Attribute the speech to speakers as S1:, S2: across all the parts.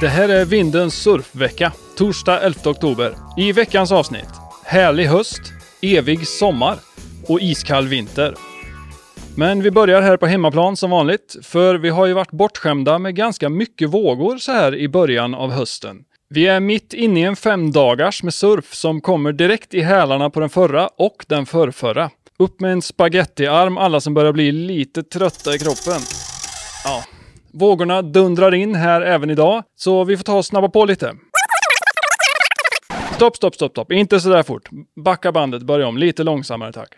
S1: Det här är Vindens surfvecka, torsdag 11 oktober. I veckans avsnitt, härlig höst, evig sommar och iskall vinter. Men vi börjar här på hemmaplan som vanligt, för vi har ju varit bortskämda med ganska mycket vågor så här i början av hösten. Vi är mitt inne i en fem dagars med surf som kommer direkt i hälarna på den förra och den förrförra. Upp med en spagettiarm alla som börjar bli lite trötta i kroppen. Ja, vågorna dundrar in här även idag, så vi får ta och snabba på lite. Stopp, stopp, stopp, stopp. Inte så där fort. Backa bandet, börja om. Lite långsammare tack.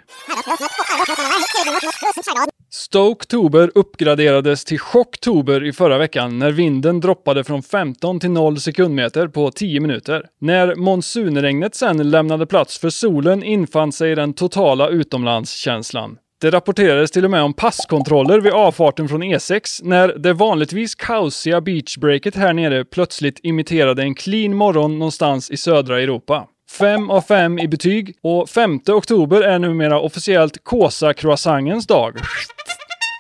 S1: Stoketober uppgraderades till Chocktober i förra veckan när vinden droppade från 15 till 0 sekundmeter på 10 minuter. När monsunregnet sen lämnade plats för solen infann sig den totala utomlandskänslan. Det rapporterades till och med om passkontroller vid avfarten från E6 när det vanligtvis kaosiga beachbreaket här nere plötsligt imiterade en clean morgon någonstans i södra Europa. 5 av 5 i betyg och 5 oktober är numera officiellt Kåsa-croissangens dag.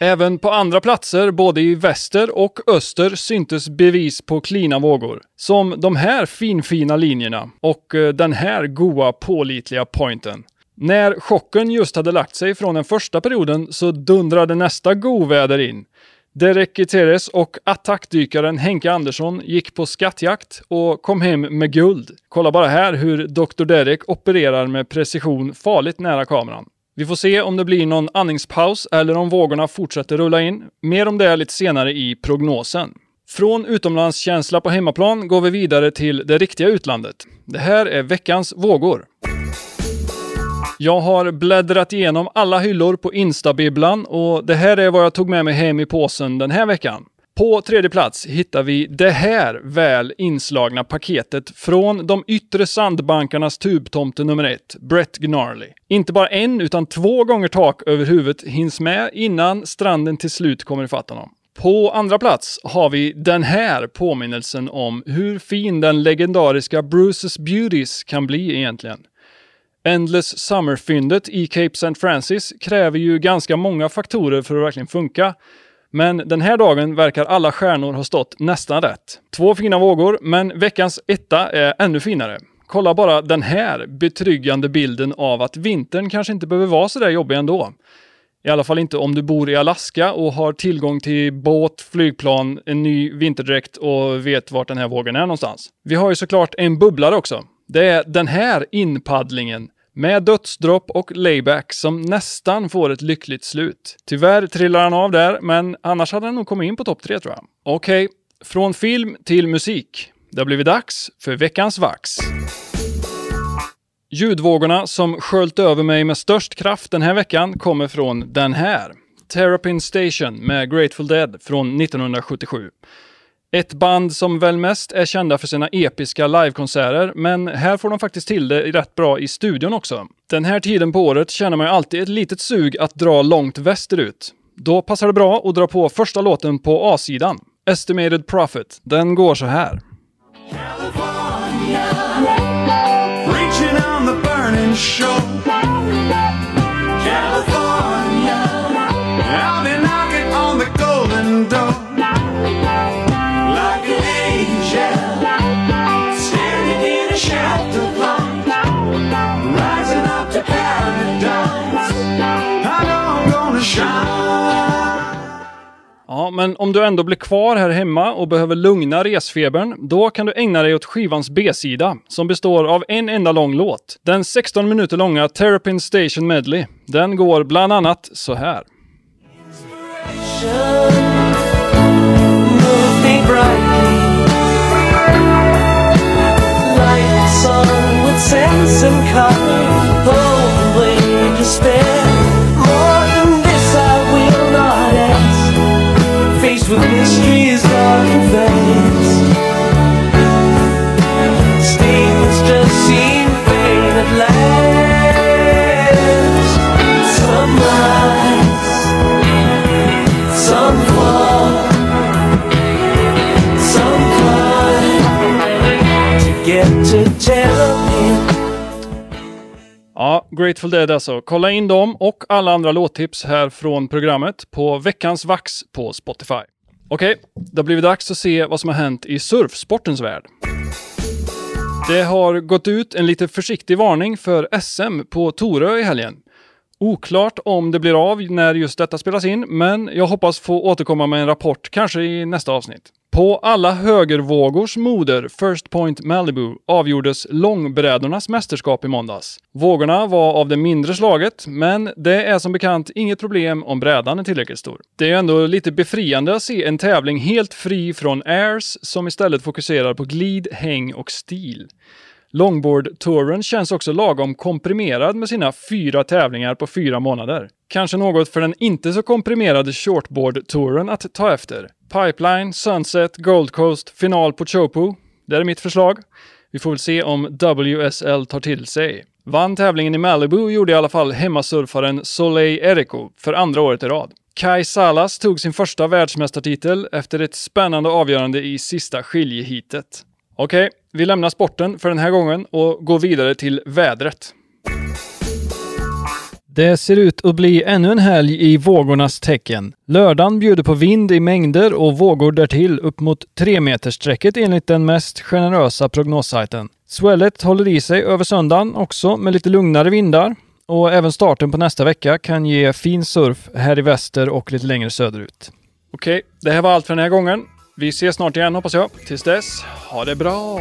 S1: Även på andra platser, både i väster och öster, syntes bevis på klina vågor. Som de här finfina linjerna och eh, den här goa pålitliga pointen. När chocken just hade lagt sig från den första perioden så dundrade nästa goväder in. Derek Gutierrez och attackdykaren Henke Andersson gick på skattjakt och kom hem med guld. Kolla bara här hur Dr. Derek opererar med precision farligt nära kameran. Vi får se om det blir någon andningspaus eller om vågorna fortsätter rulla in. Mer om det lite senare i prognosen. Från utomlandskänsla på hemmaplan går vi vidare till det riktiga utlandet. Det här är veckans vågor. Jag har bläddrat igenom alla hyllor på Instabibblan och det här är vad jag tog med mig hem i påsen den här veckan. På tredje plats hittar vi det här väl inslagna paketet från de yttre sandbankarnas tubtomte nummer ett, Brett Gnarly. Inte bara en, utan två gånger tak över huvudet hinns med innan stranden till slut kommer ifatt honom. På andra plats har vi den här påminnelsen om hur fin den legendariska Bruce's Beauties kan bli egentligen. Endless Summer-fyndet i Cape St. Francis kräver ju ganska många faktorer för att verkligen funka. Men den här dagen verkar alla stjärnor ha stått nästan rätt. Två fina vågor, men veckans etta är ännu finare. Kolla bara den här betryggande bilden av att vintern kanske inte behöver vara så där jobbig ändå. I alla fall inte om du bor i Alaska och har tillgång till båt, flygplan, en ny vinterdräkt och vet vart den här vågen är någonstans. Vi har ju såklart en bubblare också. Det är den här inpaddlingen med dödsdropp och layback som nästan får ett lyckligt slut. Tyvärr trillar han av där, men annars hade han nog kommit in på topp tre tror jag. Okej, okay. från film till musik. Det har blivit dags för veckans vax. Ljudvågorna som sköljt över mig med störst kraft den här veckan kommer från den här. Terrapin Station med Grateful Dead från 1977. Ett band som väl mest är kända för sina episka livekonserter, men här får de faktiskt till det rätt bra i studion också. Den här tiden på året känner man ju alltid ett litet sug att dra långt västerut. Då passar det bra att dra på första låten på A-sidan, Estimated Profit. Den går så här. California, Ja, men om du ändå blir kvar här hemma och behöver lugna resfebern, då kan du ägna dig åt skivans B-sida, som består av en enda lång låt. Den 16 minuter långa Terrapin Station Medley. Den går bland annat så här. sense and color, only despair. Forget To tell to Ja, Grateful Dead alltså. Kolla in dem och alla andra låttips här från programmet på veckans vax på Spotify. Okej, det har blivit dags att se vad som har hänt i surfsportens värld. Det har gått ut en lite försiktig varning för SM på Torö i helgen. Oklart om det blir av när just detta spelas in, men jag hoppas få återkomma med en rapport, kanske i nästa avsnitt. På alla högervågors moder, First Point Malibu, avgjordes långbrädornas mästerskap i måndags. Vågorna var av det mindre slaget, men det är som bekant inget problem om brädan är tillräckligt stor. Det är ändå lite befriande att se en tävling helt fri från airs som istället fokuserar på glid, häng och stil. Longboard-touren känns också lagom komprimerad med sina fyra tävlingar på fyra månader. Kanske något för den inte så komprimerade shortboard-touren att ta efter. Pipeline, Sunset, Gold Coast, final på Chopu. Det är mitt förslag. Vi får väl se om WSL tar till sig. Vann tävlingen i Malibu gjorde i alla fall hemmasurfaren Soleil Eriko för andra året i rad. Kai Salas tog sin första världsmästartitel efter ett spännande avgörande i sista skiljeheatet. Okej, vi lämnar sporten för den här gången och går vidare till vädret. Det ser ut att bli ännu en helg i vågornas tecken. Lördagen bjuder på vind i mängder och vågor därtill upp mot 3 metersstrecket enligt den mest generösa prognossajten. Swellet håller i sig över söndagen också med lite lugnare vindar och även starten på nästa vecka kan ge fin surf här i väster och lite längre söderut. Okej, det här var allt för den här gången. Vi ses snart igen hoppas jag. Tills dess, ha det bra!